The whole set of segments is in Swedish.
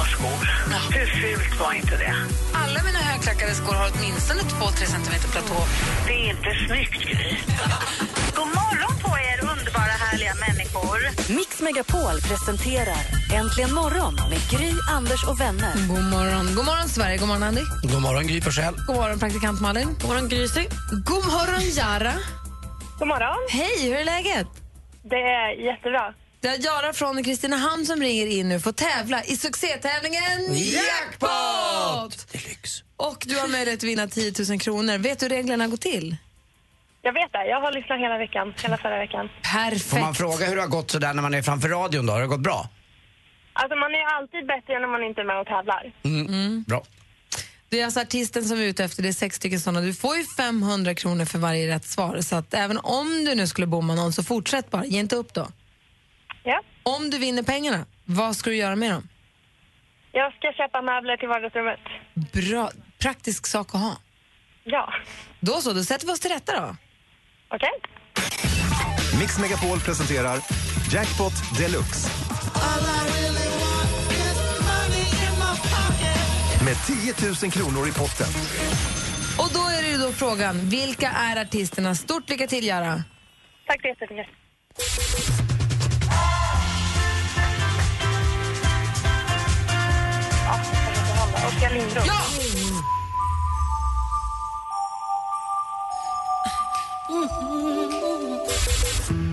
alltså platåskor, hur fult var inte det? Alla mina högklackade skor har åtminstone 2-3 centimeter platå. Det är inte snyggt, Gry. God morgon på er, underbara härliga människor. Mix Megapol presenterar Äntligen morgon med Gry, Anders och vänner. God morgon, God morgon Sverige, god morgon Andy. God morgon, Gry Forssell. God morgon praktikant Malin. God morgon Gry. God morgon Jara. God morgon. Hej, hur är läget? Det är jättebra. Det är Jara från Kristinehamn som ringer in nu för att tävla i succétävlingen Jackpot! Deluxe. Och du har möjlighet att vinna 10 000 kronor. Vet du hur reglerna går till? Jag vet det. Jag har lyssnat hela veckan, hela förra veckan. Perfekt. Får man fråga hur det har gått så där när man är framför radion då? Har det gått bra? Alltså man är alltid bättre när man inte är med och tävlar. Bra. Det är alltså artisten som är ute efter, det är sex stycken sådana. Du får ju 500 kronor för varje rätt svar. Så att även om du nu skulle bomma någon så fortsätt bara, ge inte upp då. Ja. Om du vinner pengarna, vad ska du göra med dem? Jag ska köpa möbler till vardagsrummet. Bra, praktisk sak att ha. Ja. Då så, då sätter vi oss till rätta då. Okej. Mix Megapol presenterar Jackpot Deluxe. Med 10 000 kronor i potten. Och då är det ju då frågan, vilka är artisterna? Stort lycka till, Jara. Tack så jättemycket. Oskar Lindros. Ja!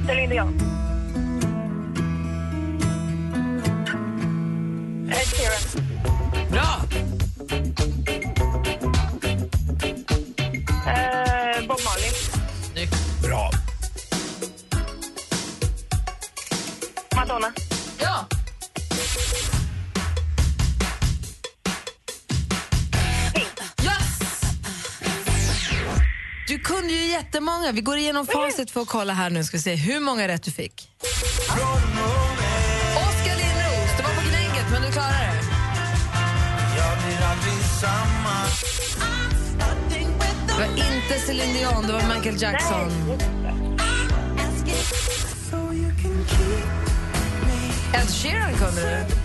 Celine Dion. Ed Sheeran. Bra! Eh, Bob Marley. Bra. Madonna. Jättemånga. Vi går igenom facit för att kolla här nu. Ska vi se hur många rätt du fick. Oskar Lindros, det var på gnänget, men du klarade det. Det var inte Celine Dion, det var Michael Jackson. Ed Sheeran kunde du.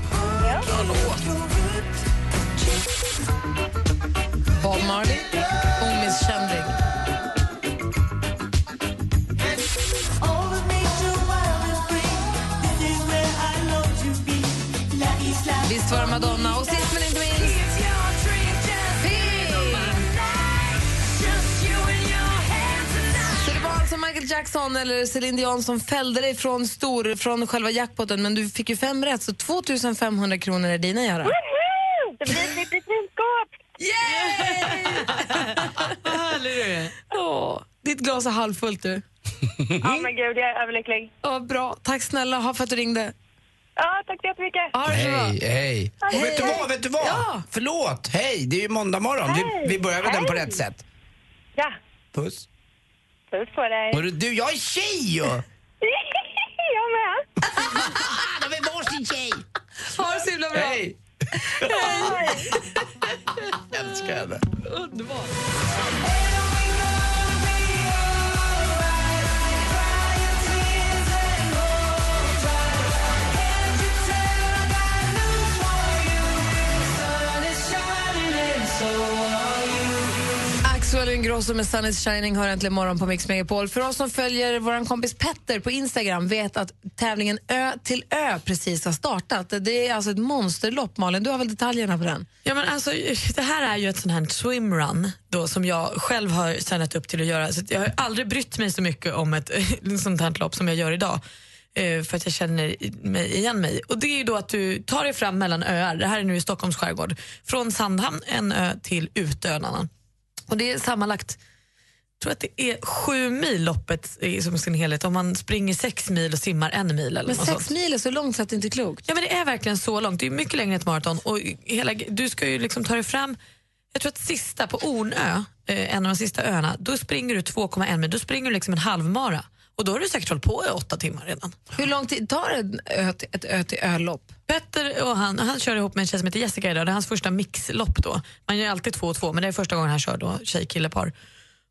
Bob Marley, omisskännlig. Visst var Madonna. Och sist men inte minst... Pink! Så det var alltså Michael Jackson eller Celine Dion som fällde dig från, stor, från själva jackpotten men du fick ju fem rätt, så 2 500 kronor är dina, Göra. Woho! Det blir ett litet vinskåp. Yay! Vad härlig du är. Åh, ditt glas är halvfullt, du. Ja, men gud, jag är överlycklig. Ja, bra. Tack snälla ha för att du ringde. Ja, tack så jättemycket. Hej, hej. Och vet du vad, vet du vad? Ja. Förlåt, hej, det är ju måndag morgon. Vi, Hej. vi börjar väl den på Hej. rätt sätt. Ja, Puss. puss på dig. Hörru du, jag är tjej ju! jag med. De är varsin tjej! Ha det så himla bra. Hej! Jag älskar henne. Underbart. Axel Ingrosso med Sun is shining har äntligen morgon på Mix Megapol. För oss som följer vår kompis Petter på Instagram vet att tävlingen Ö till Ö precis har startat. Det är alltså ett monsterlopp, Malin. Du har väl detaljerna på den? Ja, men alltså, det här är ju ett sånt här swimrun då, som jag själv har signat upp till att göra. Så jag har aldrig brytt mig så mycket om ett sånt här lopp som jag gör idag. Eh, för att jag känner mig, igen mig. Och Det är ju då att du tar dig fram mellan öar. Det här är nu i Stockholms skärgård. Från Sandhamn, en ö, till Utö, en annan. Och det är sammanlagt tror att det är sju mil loppet i som sin helhet om man springer sex mil och simmar en mil. Eller Men sex sånt. mil är så långt så att det inte är klokt. Ja men det är verkligen så långt, det är mycket längre än ett maraton och hela, du ska ju liksom ta dig fram, jag tror att sista på Ornö, eh, en av de sista öarna, då springer du 2,1 mil, då springer du liksom en halvmara och då har du säkert hållit på i åtta timmar redan. Hur lång tid tar ett ett ö till ölopp? Petter och han, han kör ihop med en tjej som heter Jessica idag. Det är hans första mixlopp då. Man gör alltid två och två, men det är första gången han kör då, tjej-kille-par.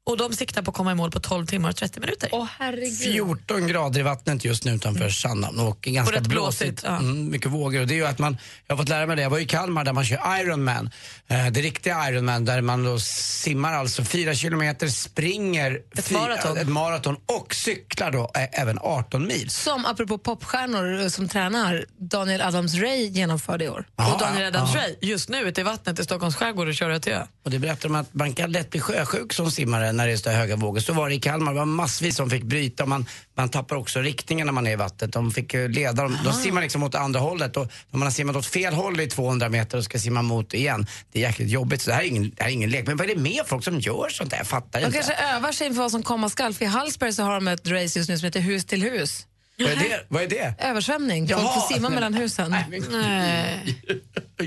Och de siktar på att komma i mål på 12 timmar och 30 minuter. Åh herregud. 14 grader i vattnet just nu utanför Sandhamn och ganska Och blåsigt. blåsigt, ja. Mm, mycket vågor. Och det är ju att man, jag har fått lära mig det, jag var i Kalmar där man kör Ironman. Eh, det riktiga Ironman där man då simmar alltså 4 kilometer, springer Ett fy- maraton. ett maraton och cyklar då eh, även 18 mil. Som apropå popstjärnor eh, som tränar, Daniel Adams-Ray genomförde i år. och Daniel Adams-Ray, just nu ute i vattnet i Stockholms skärgård och kör ö till ö. Och det berättar de att man kan lätt bli sjösjuk som simmare när det är så höga vågor. Så var det i Kalmar, det var massvis som fick bryta. Man, man tappar också riktningen när man är i vattnet. De fick leda, de, de simmar liksom åt andra hållet och när man har simmat åt fel håll i 200 meter och ska simma mot igen, det är jäkligt jobbigt. Så det här är ingen, det här är ingen lek. Men vad är det med folk som gör sånt där? Jag fattar De inte. kanske övar sig inför vad som komma skall. För i Hallsberg så har de ett race just nu som heter Hus till hus. Vad är det? Vad är det? Översvämning. Folk Jaha. får simma mellan husen. Nej, men- Nej.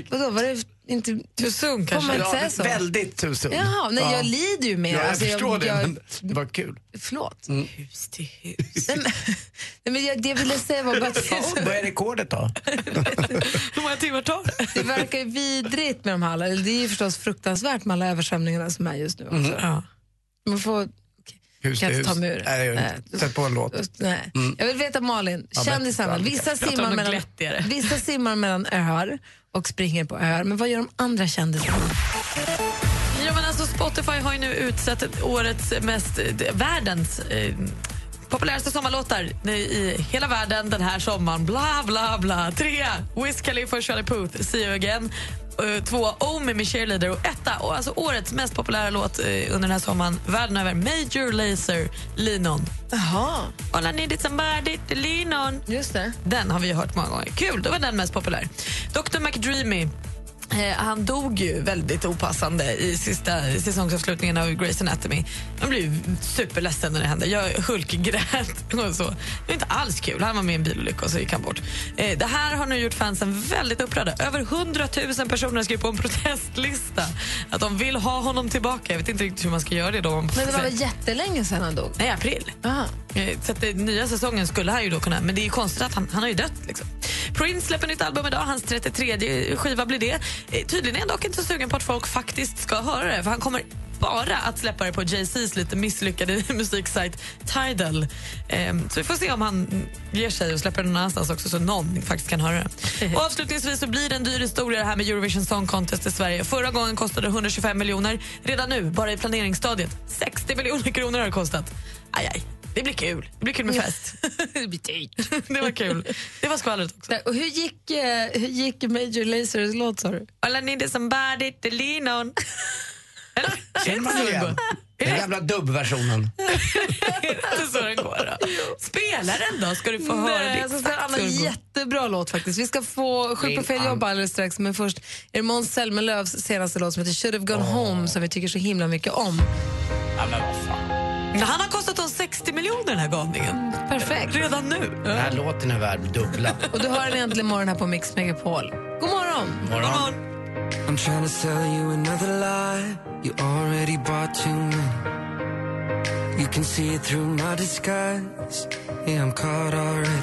Vadå, var det inte... Får kanske? inte Ja, säga så? väldigt tusen. Jaha, nej, jag lider ju med Ja, jag alltså, förstår det, jag, men det var kul. Förlåt. Hus till hus. Nej, men, nej, men jag, det jag ville säga var bara att Ja, vad är rekordet då? Hur många timmar tar det? det verkar ju vidrigt med de här. Det är ju förstås fruktansvärt med alla översvämningarna som är just nu. Också. Ja. Man får... Hus Kan till jag inte hus. ta mig ur? Nej, inte. Sätt på en låt. Nej. Jag vill veta Malin, Ja, kändisarna, vissa simmar, mellan, glättigare. vissa simmar mellan öar och springer på öar, men vad gör de andra kändisarna? Ja, men alltså Spotify har ju nu utsett ett årets mest, eh, världens eh, populäraste sommarlåtar i hela världen den här sommaren. Bla, bla, bla. Tre, Wiz Khalifa och Charlie Puth, See you again. Eh, Två, Omi med Cheerleader. Och etta, och alltså årets mest populära låt eh, under den här sommaren, världen över, Major Lazer, Lean On. Jaha, All I need is somebody to lean on. just det. Den har vi hört många gånger. Kul, då var den mest populär. Dr McDreamy han dog ju väldigt opassande i sista säsongsavslutningen av Grey's Anatomy. Blev ju superledsen när det hände. Jag hulkgrät och så. Det var inte alls kul. Han var med i en bilolycka och så gick han bort. Eh, det här har nu gjort fansen väldigt upprörda. Över 100 000 personer skrev på en protestlista att de vill ha honom tillbaka. Jag vet inte riktigt hur man ska göra det då. Men det var väl jättelänge sedan han dog? Nej, april. Aha. Eh, Så att det, nya säsongen skulle han ju då kunna, men det är ju konstigt att han, han har ju dött. Liksom. Prince släpper nytt album idag, hans 33 skiva blir det. Eh, Tydligen är han dock inte så sugen på att folk faktiskt ska höra det, för han kommer bara att släppa det på Jay-Z's lite misslyckade musiksajt Tidal. Eh, så vi får se om han ger sig och släpper det någon annanstans också så någon faktiskt kan höra det. Och avslutningsvis så blir det en dyr historia det här med Eurovision Song Contest i Sverige. Förra gången kostade det 125 miljoner. Redan nu, bara i planeringsstadiet, 60 miljoner kronor har det kostat. Aj, aj. Det blir kul. Det blir kul med fest. det blir dyrt. det var kul. Det var skvallret också. Och hur gick, eh, hur gick Major Lazers låt sa du? All I need is somebody to lean on. Eller? Känner man det igen? Den gamla dubbversionen. Är det inte så den går då? Spela den då, ska du få höra. Nej, Det alltså, exakt det är en jättebra låt faktiskt. Vi ska få Sjuk på fel jobb alldeles strax, men först är det Måns Zelmerlöws senaste låt som heter Should have gone home som vi tycker så himla mycket om. Ja, men vad fan. Men Han har kostat oss 60 miljoner den här galningen. Perfekt. Redan nu. Den här låten är värd dubbla. Och du har den äntligen morgon här på Mix Megapol. God morgon! Morgon. I'm trying to sell you another lie. You already bought too many. You can see it through my disguise. Yeah, I'm caught already.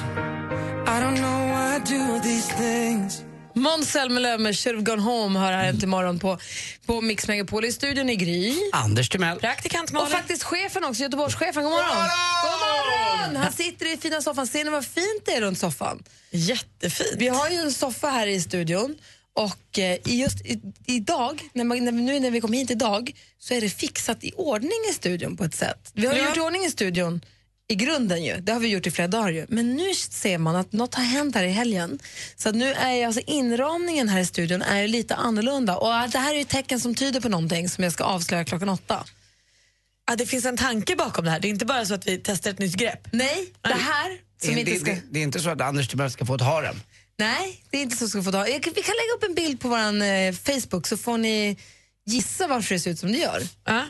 I don't know why I do these things. Måns Zelmerlöw med Should have gone home hör här äntligen morgon på, på Mix Megapol. I studion i Gry. Anders Timell. Praktikant Och Malin. faktiskt chefen också, Göteborgschefen. God morgon! God morgon! Han sitter i fina soffan. Ser ni vad fint det är runt soffan? Jättefint. Vi har ju en soffa här i studion och eh, just idag, när man, nu när vi kom hit idag, så är det fixat i ordning i studion på ett sätt. Vi har Ja. gjort i ordning i studion i grunden ju, det har vi gjort i flera dagar ju. Men nu ser man att något har hänt här i helgen. Så att nu är alltså inramningen här i studion är ju lite annorlunda och att det här är ju ett tecken som tyder på någonting som jag ska avslöja klockan åtta. Ja, det finns en tanke bakom det här. Det är inte bara så att vi testar ett nytt grepp. Nej, det här Det som är, inte det, ska... det, det är inte så att Anders Timell ska få ett harem. Nej, det är inte så ska få ta. Vi kan lägga upp en bild på vår eh, Facebook så får ni gissa varför det ser ut som det gör. Ja.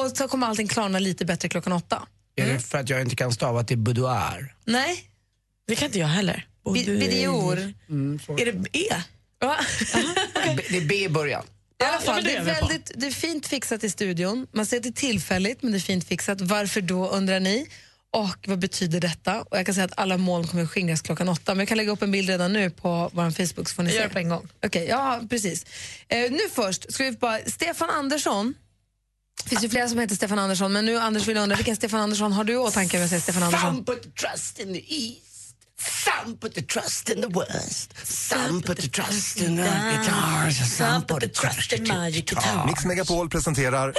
Och så kommer allting klarna lite bättre klockan åtta. Är Mm. det för att jag inte kan stava till boudoir? Nej. Det kan inte jag heller. Vi- Videor. Är det E? Va? Det är B i början. I alla Ja, fall, men det det, är väldigt, det är fint fixat i studion. Man ser att det är tillfälligt, men det är fint fixat. Varför då, undrar ni? Och vad betyder detta? Och jag kan säga att alla moln kommer att skingras klockan åtta. Men jag kan lägga upp en bild redan nu på vår Facebook så får ni Jag se. gör det på en gång. Okej, ja precis. Eh, nu först ska vi bara, Stefan Andersson. Det finns ju flera som heter Stefan Andersson, men nu Anders vill undra vilken Stefan Andersson har du i åtanke när jag säger Stefan Andersson? Some put the trust in the east. Some put the trust in the west. Some put the trust in the guitars. Some put the trust in my guitar. Mix Megapol presenterar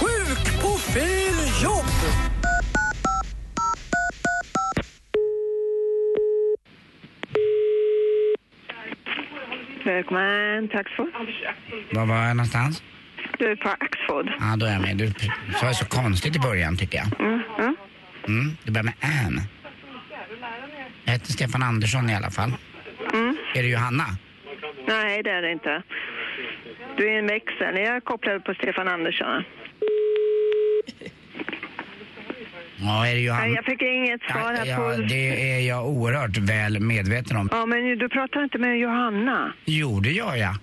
Sjuk på fel jobb! Välkommen till Axford. Var var jag någonstans? Du är på Axford. Ja, då är jag med. Du sa så konstigt i början tycker jag. Mm, mm. Mm, det börjar med Ann. Jag heter Stefan Andersson i alla fall. Mm. Är det Johanna? Nej, det är det inte. Du är en växel. Jag kopplar på Stefan Andersson. Ja, är det Nej, Johanna? jag fick inget svar här Ja, på... det är jag oerhört väl medveten om. Ja, men du pratar inte med Johanna. Jo, det gör jag.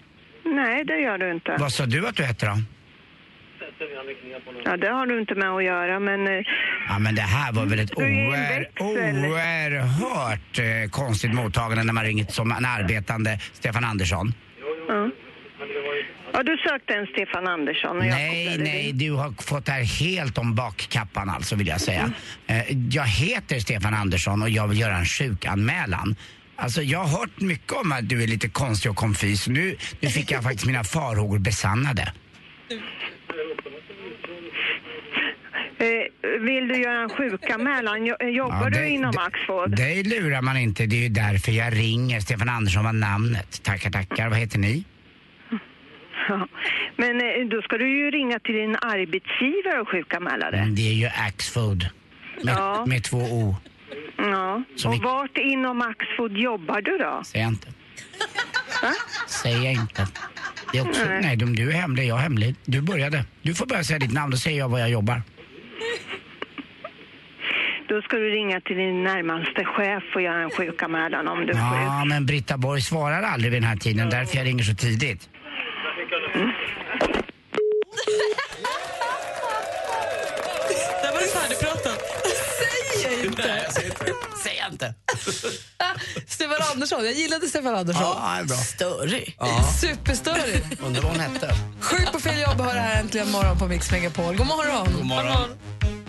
Nej, det gör du inte. Vad sa du att du hette då? Ja, det har du inte med att göra, men... eh, Ja, men det här var väl ett oer, oerhört eh, konstigt mottagande när man ringer som en arbetande Stefan Andersson. Ja. ja, du sökte en Stefan Andersson och jag Nej, kopplade nej, dig. du har fått det här helt om bakkappan alltså vill jag säga. Eh, jag heter Stefan Andersson och jag vill göra en sjukanmälan. Alltså jag har hört mycket om att du är lite konstig och konfys. Nu, nu fick jag faktiskt mina farhågor besannade. Eh, vill du göra en sjukanmälan? Jo- Jobbar Ja, du det- inom det- Axford? Det lurar man inte, det är ju därför jag ringer. Stefan Andersson var namnet. Tackar, tackar. Vad heter ni? Ja. Men eh, då ska du ju ringa till din arbetsgivare och sjukanmäla dig. Mm, Det är ju Axfood. Med, Ja. med två O. Ja. Som Och vi- vart inom Axford jobbar du då? Jag inte. Va? Jag inte. Det är också, Nej. nej, du är hemlig, jag är hemlig. Du började. Du får börja säga ditt namn, då säger jag var jag jobbar. Då ska du ringa till din närmaste chef och göra en sjukanmälan om du är sjuk. Ja, men Britta Borg svarar aldrig vid den här tiden, därför jag ringer så tidigt. Där Jag inte! Säger jag inte. Stefan Andersson, jag gillade Stefan Andersson. Ja, är bra. Störig. Superstörig. Undrar vad hon hette. Sjuk på fel jobb hör det här äntligen morgon på Mix Megapol. God morgon! God morgon. Eurythmics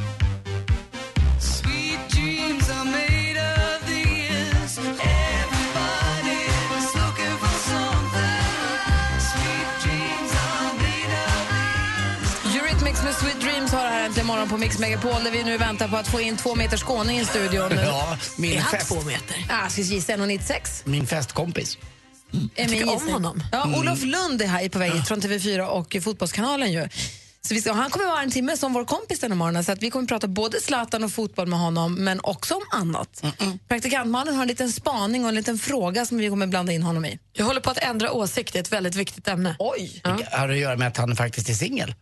äntligen morgon på Mix Megapol där vi nu väntar på att få in två meter skåning i studion. Ja, min, Är fest, två meter? Ah, ska gissa 1,96. min festkompis. är min tycker om honom. Ja, Olof Lund är här på väg hit från TV4 och Fotbollskanalen. Ju. Så vi ska, han kommer vara en timme som vår kompis den här morgonen så att vi kommer prata både Zlatan och fotboll med honom men också om annat. Praktikantmannen har en liten spaning och en liten fråga som vi kommer blanda in honom i. Jag håller på att ändra åsikt, är ett väldigt viktigt ämne. Oj! Ja. Har det att göra med att han faktiskt är singel?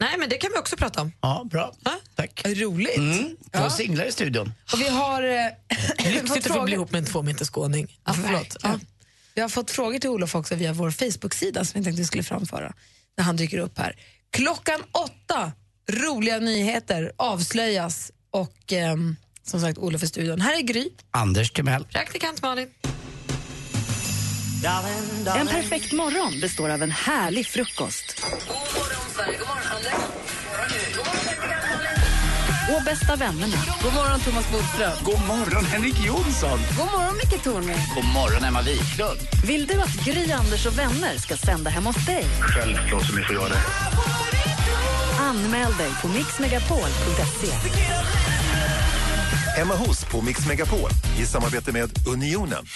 Nej, men det kan vi också prata om. Ja, bra. Ja. Tack. Roligt. Mm, två Ja. singlar i studion. Och vi har... eh, Lyxigt att få bli ihop med en två meter skåning. Ja, förlåt. Verkligen. Vi har fått frågor till Olof också via vår Facebook-sida som jag tänkte vi skulle framföra när han dyker upp här. Klockan åtta, roliga nyheter avslöjas och ehm, som sagt Olof i studion. Här är Gry. Anders Timell. Praktikant Malin. En perfekt morgon består av en härlig frukost. Och bästa vännerna. God morgon Thomas Bodström. God morgon Henrik Jonsson. God morgon Micke Tornving. God morgon Emma Wiklund. Vill du att Gry, Anders och vänner ska sända hemma hos dig? Självklart som ni får göra det. Anmäl dig på mixmegapol.se. Hemma hos på Mix Megapol i samarbete med Unionen.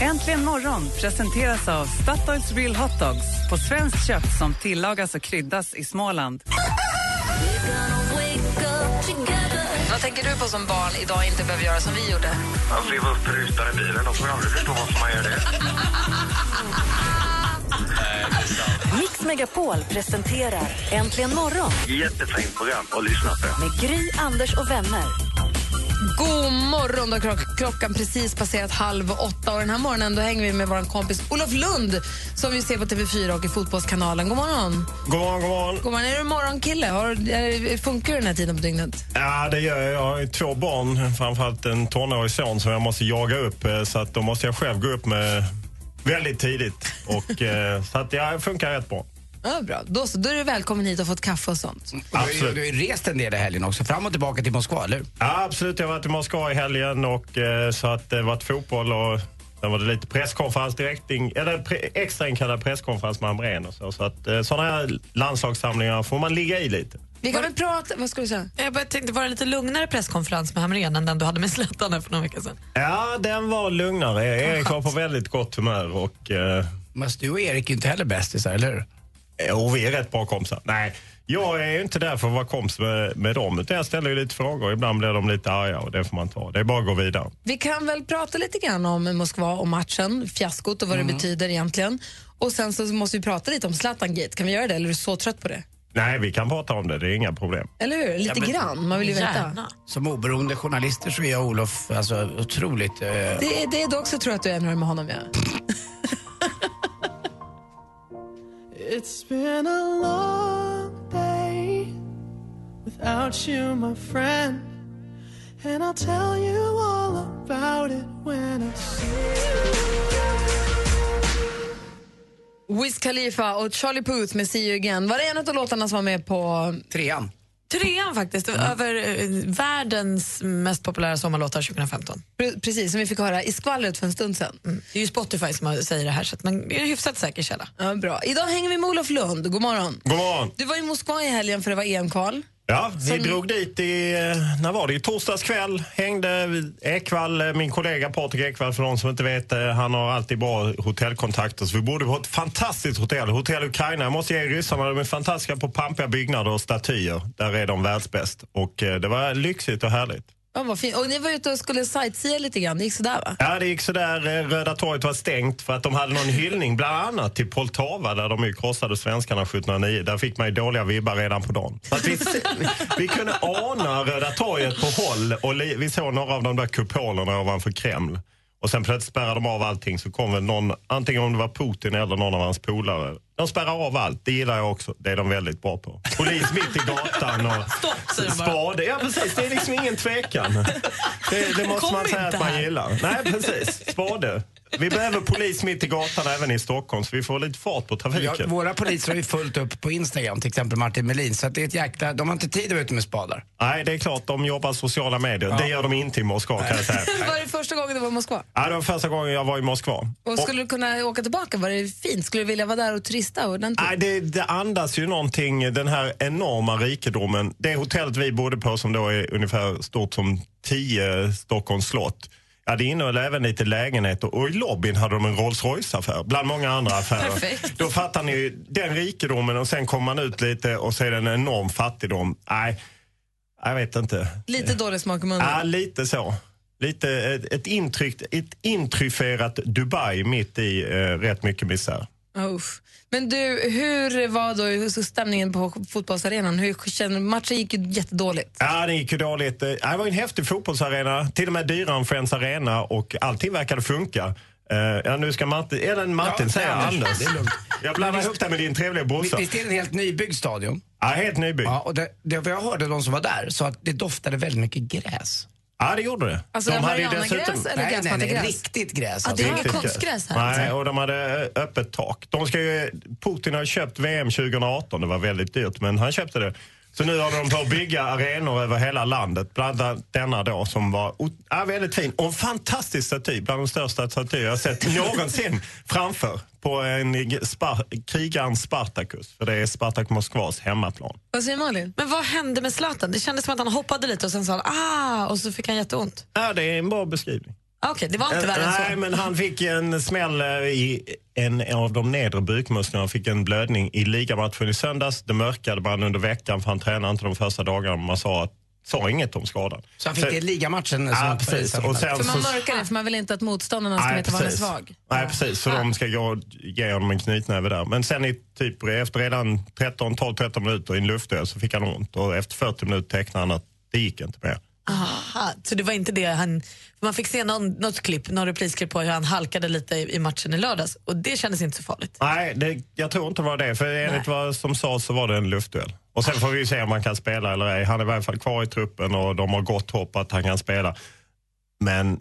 Äntligen morgon presenteras av Statoils Real Hot Dogs på svenskt kött som tillagas och kryddas i Småland. Vad tänker du på som barn idag inte behöver göra som vi gjorde? Att riva upp rutan i bilen, får jag aldrig förstå varför man gör det. Mix Megapol presenterar Äntligen morgon Jättefint program att lyssna på. med Gry, Anders och vänner. Morgon! Då har klock- klockan precis passerat halv åtta. Och den här morgonen då hänger vi med vår kompis Olof Lund som vi ser på TV4 och i Fotbollskanalen. God morgon! God morgon, god morgon. God morgon. Är du morgonkille? Har, är, funkar du den här tiden på dygnet? Ja, det gör jag. Jag har två barn, framförallt en tonårig son som jag måste jaga upp. eh, Så att då måste jag själv gå upp med väldigt tidigt. Och, eh, så att ja, det funkar rätt bra. Ja, bra. Då, så, då är du välkommen hit och fått kaffe och sånt. Ju, du har ju rest en del i helgen också, fram och tillbaka till Moskva, eller? Ja, absolut. Jag har varit i Moskva i helgen och eh, så att det varit fotboll och sen var det lite presskonferens direkt, in, eller pre, extra inkallad presskonferens med Hamrén och så. Så att eh, sådana här landslagssamlingar får man ligga i lite. Vi kan väl prata... Vad ska du säga? Jag bara tänkte, var det lite lugnare presskonferens med Hamrén än den du hade med Zlatan för några veckor sedan? Ja, den var lugnare. Erik var på väldigt gott humör och... Eh, Men du och Erik är ju inte heller bästisar, eller hur? Jo, vi är rätt bra kompisar. Nej, jag är ju inte där för att vara kompis med, med dem. Utan jag ställer ju lite frågor. Ibland blir de lite arga och det får man ta. Det är bara att gå vidare. Vi kan väl prata lite grann om Moskva och matchen, fiaskot och vad det betyder egentligen. Och sen så måste vi prata lite om Zlatan-gate. Kan vi göra det eller är du så trött på det? Nej, vi kan prata om det. Det är inga problem. Eller hur? Lite Ja, men- grann. Man vill ju veta. Som oberoende journalister så är jag och Olof alltså, otroligt... Eh, Det, är- det är dock så tror jag att du är med honom, ja. It's been a long day without you, my friend. And I'll tell you all about it when I see Wiz Khalifa och Charlie Puth med See You Again. Var det en av låtarna som var med på... trean. Trean faktiskt, över eh, världens mest populära sommarlåtar 2015. Pre- Precis, som vi fick höra i skvallret för en stund sedan. Det är ju Spotify som säger det här, så att man är en hyfsat säker källa. Ja, bra. Idag hänger vi med Olof Lund. God morgon. God morgon. Du var i Moskva i helgen för det var EM-kval. Ja, vi Som- drog dit i, eh, när var det? I torsdags kväll. Hängde Ekvall, eh, min kollega Patrik Ekvall, för de som inte vet, eh, han har alltid bra hotellkontakter. Så vi bodde på ett fantastiskt hotell, Hotell Ukraina. Jag måste ge ryssarna, de är fantastiska på pampiga byggnader och statyer. Där är de världsbäst. Och det var lyxigt och härligt. Ja, vad fint. Och ni var ute och skulle sightsea lite grann. Det gick sådär va? Ja, det gick sådär. Eh, Röda torget var stängt för att de hade någon hyllning bland annat till Poltava där de ju krossade svenskarna 1709. Där fick man ju dåliga vibbar redan på dagen. Så att vi, vi kunde ana Röda torget på håll och vi såg några av de där kupolerna ovanför Kreml. Och sen plötsligt spärrade de av allting så kom väl någon, antingen om det var Putin eller någon av hans polare. De spärrar av allt, det gillar jag också. Det är de väldigt bra på. Polis mitt i gatan och bara. spade. Ja precis, det är liksom ingen tvekan. Det, det måste Kom man säga att man här. gillar. Nej precis, spade. Vi behöver polis mitt i gatan även i Stockholm så vi får lite fart på Ja, trafiken. våra poliser har ju fullt upp på Instagram, till exempel Martin Melin. Så att det är ett jäkla, de har inte tid att vara ute med spadar. Nej, det är klart, de jobbar sociala medier. Det gör de inte i Moskva kan jag säga. Var det första gången du var i Moskva? Ja, det var första gången jag var i Moskva. Och skulle du kunna åka tillbaka? Var det fint? Skulle du vilja vara där och turista ordentligt? Nej, det, det andas ju någonting, den här enorma rikedomen. Det hotellet vi bodde på som då är ungefär stort som 10 Stockholms slott. Ja, det innehöll även lite lägenheter och i lobbyn hade de en Rolls Royce-affär bland många andra affärer. Perfekt. Då fattar ni ju den rikedomen och sen kommer man ut lite och det en enorm fattigdom. Nej, jag vet inte. Lite dålig smak i munnen. Ja, lite så. Lite ett, ett, intryck, ett intryfferat Dubai mitt i eh, rätt mycket misär. Uff. Men du, hur var då stämningen på fotbollsarenan? Hur känner, matchen gick ju jättedåligt. Ja, det gick ju dåligt. Eh, Det var en häftig fotbollsarena, till och med dyrare än Friends Arena och allting verkade funka. Eh, ja, nu ska Martin, eller Martin Ja, säga nej, Anders. Anders, det är lugnt. Jag blandar ihop det med din trevliga brorsa. Visst är det en helt nybyggd stadion? Ja, helt nybyggd. Ja, och det, det jag hörde de som var där sa att det doftade väldigt mycket gräs. Ja, det gjorde det. Alltså Marianagräs eller nej, nej, nej, gräsmattegräs? riktigt gräs. Ja, det var Riktigt konstgräs här. Nej, och de hade eh, öppet tak. De ska ju, Putin har köpt VM 2018, det var väldigt dyrt, men han köpte det. Så nu håller de på att bygga arenor över hela landet. Bland annat denna då som var ja, väldigt fin. Och en fantastisk staty, bland de största statyer jag har sett någonsin framför på en spar, krigaren Spartacus. För det är Spartak Moskvas hemmaplan. Vad säger Malin? Men vad hände med Zlatan? Det kändes som att han hoppade lite och sen sa han ah och så fick han jätteont. Ja, det är en bra beskrivning. Ah, Okej, det var inte värre än så. Nej, men han fick en smäll eh, i en av de nedre bukmusklerna. Han fick en blödning i ligamatchen i söndags. Det mörkade man under veckan för han tränade inte de första dagarna. Man sa att sa inget om skadan. Så han fick det i ligamatchen? Ja, precis. Och sen För man så- mörkar det, för man vill inte att motståndarna ska Nej, veta var han är precis. svag. Nej, precis. Så de ska gå, ge honom en knytnäve där. Men sen i typ, efter redan 13, 12, 13 minuter i en luftduell så fick han ont. Och efter 40 minuter tecknade han att det gick inte mer. Aha, så det var inte det han... Man fick se någon, något klipp, någon reprisklipp på hur han halkade lite i, i matchen i lördags och det kändes inte så farligt. Nej, det, jag tror inte det var det. För enligt vad som sades så var det en luftduell. Och sen får vi se om han kan spela eller ej. Han är i varje fall kvar i truppen och de har gott hopp att han kan spela. Men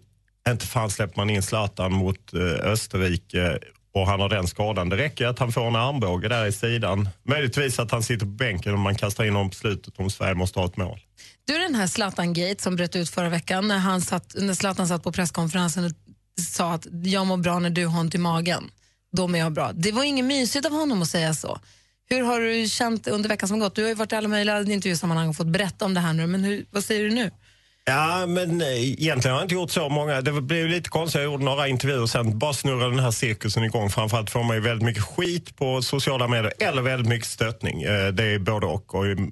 inte fan släpper man in Zlatan mot eh, Österrike och han har den skadan. Det räcker att han får en armbåge där i sidan. Möjligtvis att han sitter på bänken och man kastar in honom på slutet om Sverige måste ha ett mål. Du, den här Zlatan-gate som bröt ut förra veckan när, han satt, när Zlatan satt på presskonferensen och sa att jag mår bra när du har ont i magen. Då mår jag bra. Det var inget mysigt av honom att säga så. Hur har du känt under veckan som gått? Du har ju varit i alla möjliga intervjusammanhang och fått berätta om det här nu, men hur, vad säger du nu? Ja, men egentligen har jag inte gjort så många. Det blev lite konstigt. Jag gjorde några intervjuer sen bara snurrade den här cirkusen igång. Framförallt får man ju väldigt mycket skit på sociala medier eller väldigt mycket stöttning. Eh, det är både och. och mm,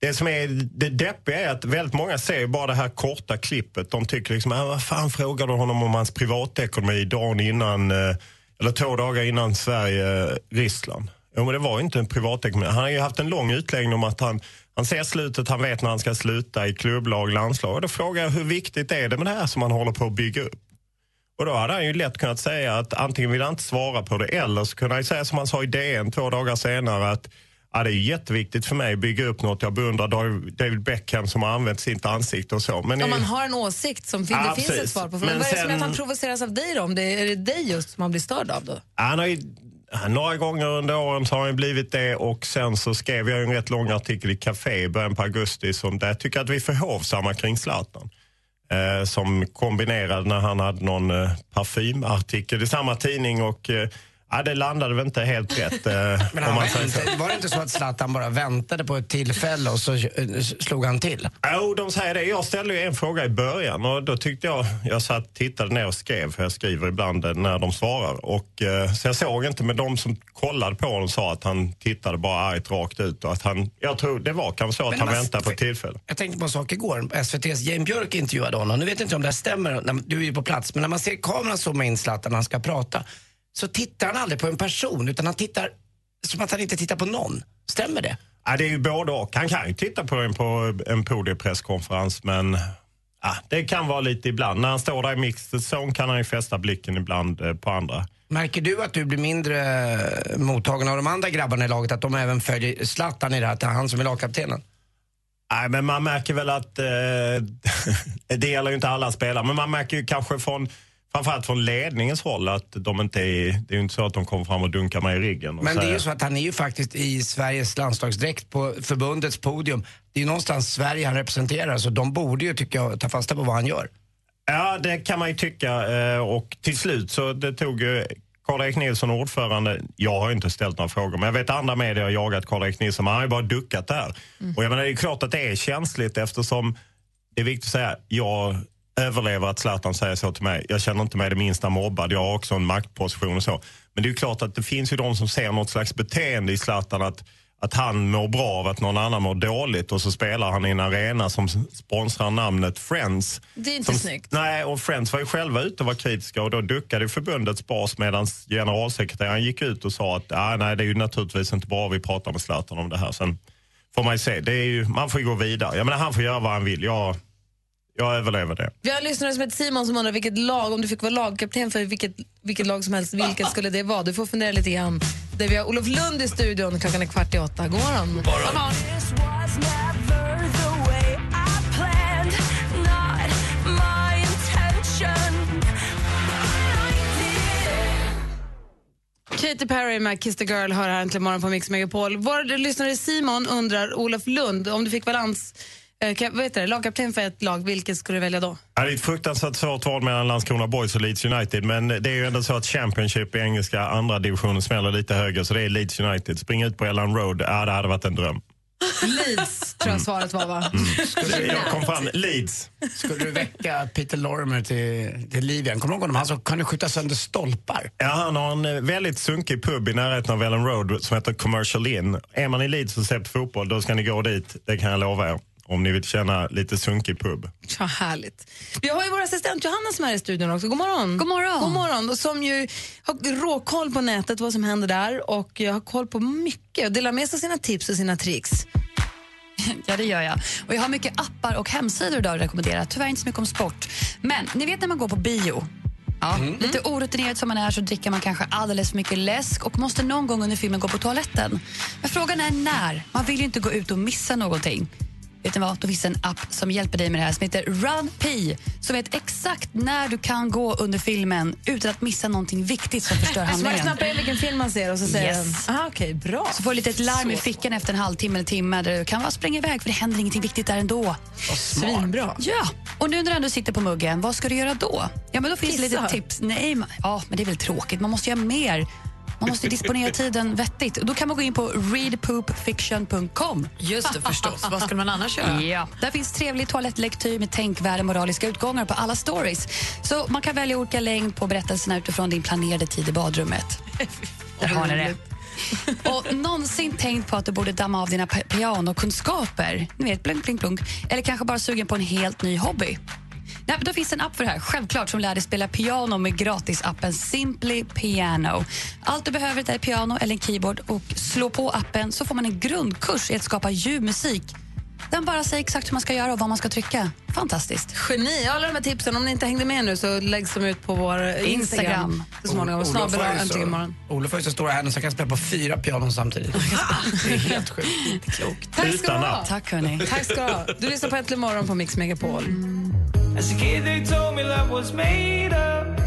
det som är det deppiga är att väldigt många ser bara det här korta klippet. De tycker liksom, äh, vad fan frågar du honom om hans privatekonomi dagen innan, eh, eller två dagar innan Sverige-Ryssland? Jo, men det var ju inte en privatekonomi. Han har ju haft en lång utläggning om att han, han ser slutet, han vet när han ska sluta i klubblag, landslag. Och då frågar jag hur viktigt är det med det här som han håller på att bygga upp? Och då hade han ju lätt kunnat säga att antingen vill han inte svara på det eller så kunde han säga som han sa i DN två dagar senare att ja, det är jätteviktigt för mig att bygga upp något. Jag beundrar David- Beckham som har använt sitt ansikte och så. Men Om man har en åsikt som fin- Ja, det finns ett svar på. Men Men vad är det som gör att han provoceras av dig då? Om det är det dig just som han blir störd av då? Han har ju, Eh, några gånger under åren så har han blivit det och sen så skrev jag en rätt lång artikel i Café i början på augusti som där jag tycker att vi är för hovsamma kring Zlatan. Eh, som kombinerade när han hade någon eh, parfymartikel i samma tidning och eh, ja, det landade väl inte helt rätt. Eh, Men han väntade, var det inte så att Zlatan bara väntade på ett tillfälle och så eh, slog han till? Jo, de säger det. Jag ställde ju en fråga i början och då tyckte jag, jag satt, tittade ner och skrev, för jag skriver ibland eh, när de svarar. Och, så jag såg inte, men de som kollade på honom sa att han tittade bara argt rakt ut och att han, jag tror det var kanske så att Men han man- väntade på ett tillfälle. Jag tänkte på en sak igår. SVTs Jane Björk intervjuade honom. Nu vet jag inte om det stämmer, du är ju på plats, men när man ser kameran zooma in Zlatan när han ska prata så tittar han aldrig på en person utan han tittar som att han inte tittar på någon. Stämmer det? Ja, det är ju både och. Han kan ju titta på en på en podiepresskonferens men ja, det kan vara lite ibland. När han står där i mixed zone kan han ju fästa blicken ibland eh, på andra. Märker du att du blir mindre eh, mottagen av de andra grabbarna i laget, att de även följer Zlatan i det här, att det är han som är lagkaptenen? Nej, men man märker väl att, eh, det gäller ju inte alla spelare, men man märker ju kanske från Framförallt från ledningens håll att de inte är, det är ju inte så att de kommer fram och dunkar mig i ryggen. Och Men det är säger- ju så att han är ju faktiskt i Sveriges landslagsdräkt på förbundets podium. Det är ju någonstans Sverige han representerar, så de borde ju, tycker jag, ta fasta på vad han gör. Ja, det kan man ju tycka. eh, Och till slut så det tog ju Karl-Erik Nilsson, ordförande, jag har inte ställt några frågor, men jag vet andra medier har jagat Karl-Erik Nilsson, men han har ju bara duckat där. Och jag menar, det är klart att det är känsligt eftersom, det är viktigt att säga, jag överlever att Zlatan säger så till mig. Jag känner inte mig det minsta mobbad, jag har också en maktposition och så. Men det är ju klart att det finns ju de som ser något slags beteende i Zlatan att att han mår bra av att någon annan mår dåligt och så spelar han i en arena som sponsrar namnet Friends. Det är inte som, snyggt. Nej, och Friends var ju själva ute och var kritiska och då duckade förbundets bas medan generalsekreteraren gick ut och sa att ah, nej, det är ju naturligtvis inte bra vi pratar med Zlatan om det här. Sen får man ju se, det är ju, man får ju gå vidare. Jag menar, han får göra vad han vill. Jag, jag överlever det. Vi har en lyssnare som heter Simon som undrar vilket lag, om du fick vara lagkapten för vilket, vilket lag som helst, vilket skulle det vara? Du får fundera lite grann. Där vi har Olof Lund i studion, klockan är kvart i åtta. God morgon. God morgon. Katy Perry med Kiss the Girl hör här äntligen morgon på Mix Megapol. Vår lyssnare Simon undrar, Olof Lund, om du fick balans, eh, ka- vad heter det, lagkapten för ett lag, vilket skulle du välja då? Ja, Det är ett fruktansvärt svårt val mellan Landskrona Boys och Leeds United. Men det är ju ändå så att Championship i engelska andra divisionen smäller lite högre. Så det är Leeds United. Springa ut på Ellen Road, ja, det hade varit en dröm. Leeds tror jag svaret var va? Jag kom fram, Leeds. Skulle du väcka Peter Lorimer till, till liv igen? Kommer du ihåg honom? Han som kunde skjuta sönder stolpar. Ja, han har en eh, väldigt sunkig pub i närheten av Ellen Road som heter Commercial Inn. Är man i Leeds och ser på fotboll, då ska ni gå dit. Det kan jag lova er. Om ni vill känna lite sunkig pub. Så härligt. Vi har ju vår assistent Johanna som är i studion också. God morgon. God morgon. God morgon. Och som ju har råkoll på nätet, vad som händer där och jag har koll på mycket och delar med sig av sina tips och sina tricks. Ja, det gör jag. Och jag har mycket appar och hemsidor idag att rekommendera. Tyvärr inte så mycket om sport. Men ni vet när man går på bio. Ja, Lite orutinerad som man är så dricker man kanske alldeles för mycket läsk och måste någon gång under filmen gå på toaletten. Men frågan är när. Man vill ju inte gå ut och missa någonting. Vet ni vad? Då finns en app som hjälper dig med det här som heter RunP som vet exakt när du kan gå under filmen utan att missa någonting viktigt som förstör Så man handlingen. knappar in vilken film man ser och så säger Yes. den, aha okej, bra. Så får du lite ett larm i fickan efter en halvtimme eller timme där du kan bara springa iväg för det händer ingenting viktigt där ändå. Svinbra. Ja, och nu när du ändå sitter på muggen, vad ska du göra då? Ja, men då finns det lite tips. Nej, men, ja, men det är väl tråkigt. Man måste göra mer. Man måste disponera tiden vettigt. Då kan man gå in på readpoopfiction.com. Just det, förstås. Vad skulle man annars göra? Ja. Där finns trevlig toalettlektyr med tänkvärda moraliska utgångar på alla stories. Så man kan välja olika längd på berättelserna utifrån din planerade tid i badrummet. Där har ni det. Och någonsin tänkt på att du borde damma av dina pi- pianokunskaper? Ni vet, blunk, blink, blunk. Eller kanske bara sugen på en helt ny hobby? Nej, då finns en app för det här, självklart, som lär dig spela piano med gratisappen Simply Piano. Allt du behöver är ett piano eller en keyboard och slå på appen så får man en grundkurs i att skapa ljuv musik. Den bara säger exakt hur man ska göra och vad man ska trycka. Fantastiskt. Geni. Alla de här tipsen, om ni inte hängde med nu så läggs de ut på vår Instagram, Instagram. så småningom. Olof Snabel har ju äntligen så- imorgon. Olof har ju så stora händer så han kan spela på fyra pianon samtidigt. Det är helt sjukt. Inte klokt. Tack ska du ha. Tack, hörni. Tack ska du ha. Du lyssnar på Äntligen morgon på Mix Megapol. As a kid they told me love was made up.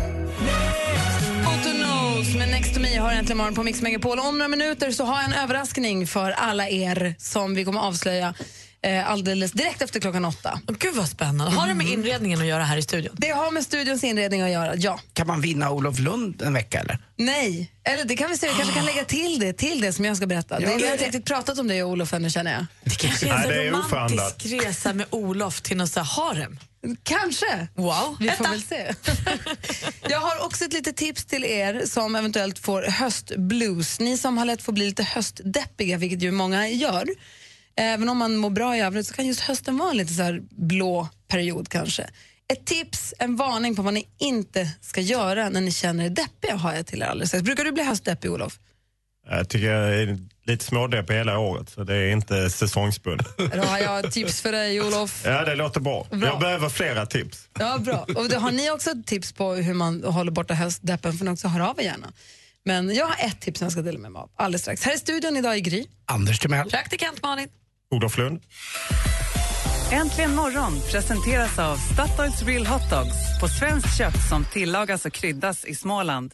Med Next to me har äntligen morgon på Mix Megapol. Om några minuter så har jag en överraskning för alla er som vi kommer avslöja eh, alldeles direkt efter klockan åtta. Åh, Gud vad spännande. Har det med inredningen att göra här i studion? Det har med studions inredning att göra, ja. Kan man vinna Olof Lund en vecka eller? Nej, eller det kan vi se. Vi kanske kan lägga till det till det som jag ska berätta. det, vi har inte riktigt pratat om det Olof ännu känner jag. Det kanske är en oförhandlat. romantisk resa med Olof till någon harem. Kanske. Wow. Vi får väl se. jag har också ett litet tips till er som eventuellt får höstblues. Ni som har lätt för att bli lite höstdeppiga, vilket ju många gör. Även om man mår bra i övrigt så kan just hösten vara en lite så blå period kanske. Ett tips, en varning på vad ni inte ska göra när ni känner er deppiga har jag till er alldeles. Brukar du bli höstdeppig, Olof? Jag tycker jag är lite smådeppig hela året, så det är inte säsongsbundet. Då har jag tips för dig, Olof. Ja, det låter bra. Bra. Jag behöver flera tips. Ja, bra. Och då har ni också tips på hur man håller borta höstdeppen får ni också höra av er gärna. Men jag har ett tips som jag ska dela med mig av alldeles strax. Här i studion idag i Gry. Anders Timell. Praktikant Malin. Olof Lund. Äntligen morgon presenteras av Statoils Real Hot Dogs på svenskt kött som tillagas och kryddas i Småland.